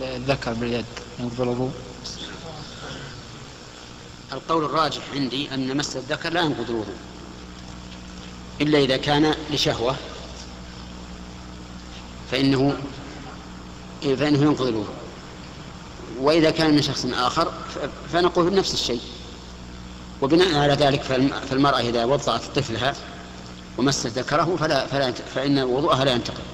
الذكر باليد. ينقض الوضوء. القول الراجح عندي أن مس الذكر لا ينقض الوضوء. إلا إذا كان لشهوة فإنه فإنه ينقض الوضوء. وإذا كان من شخص آخر فنقول نفس الشيء. وبناء على ذلك فالمرأة إذا وضعت طفلها ومست ذكره فلا فلا فإن وضوءها لا ينتقض.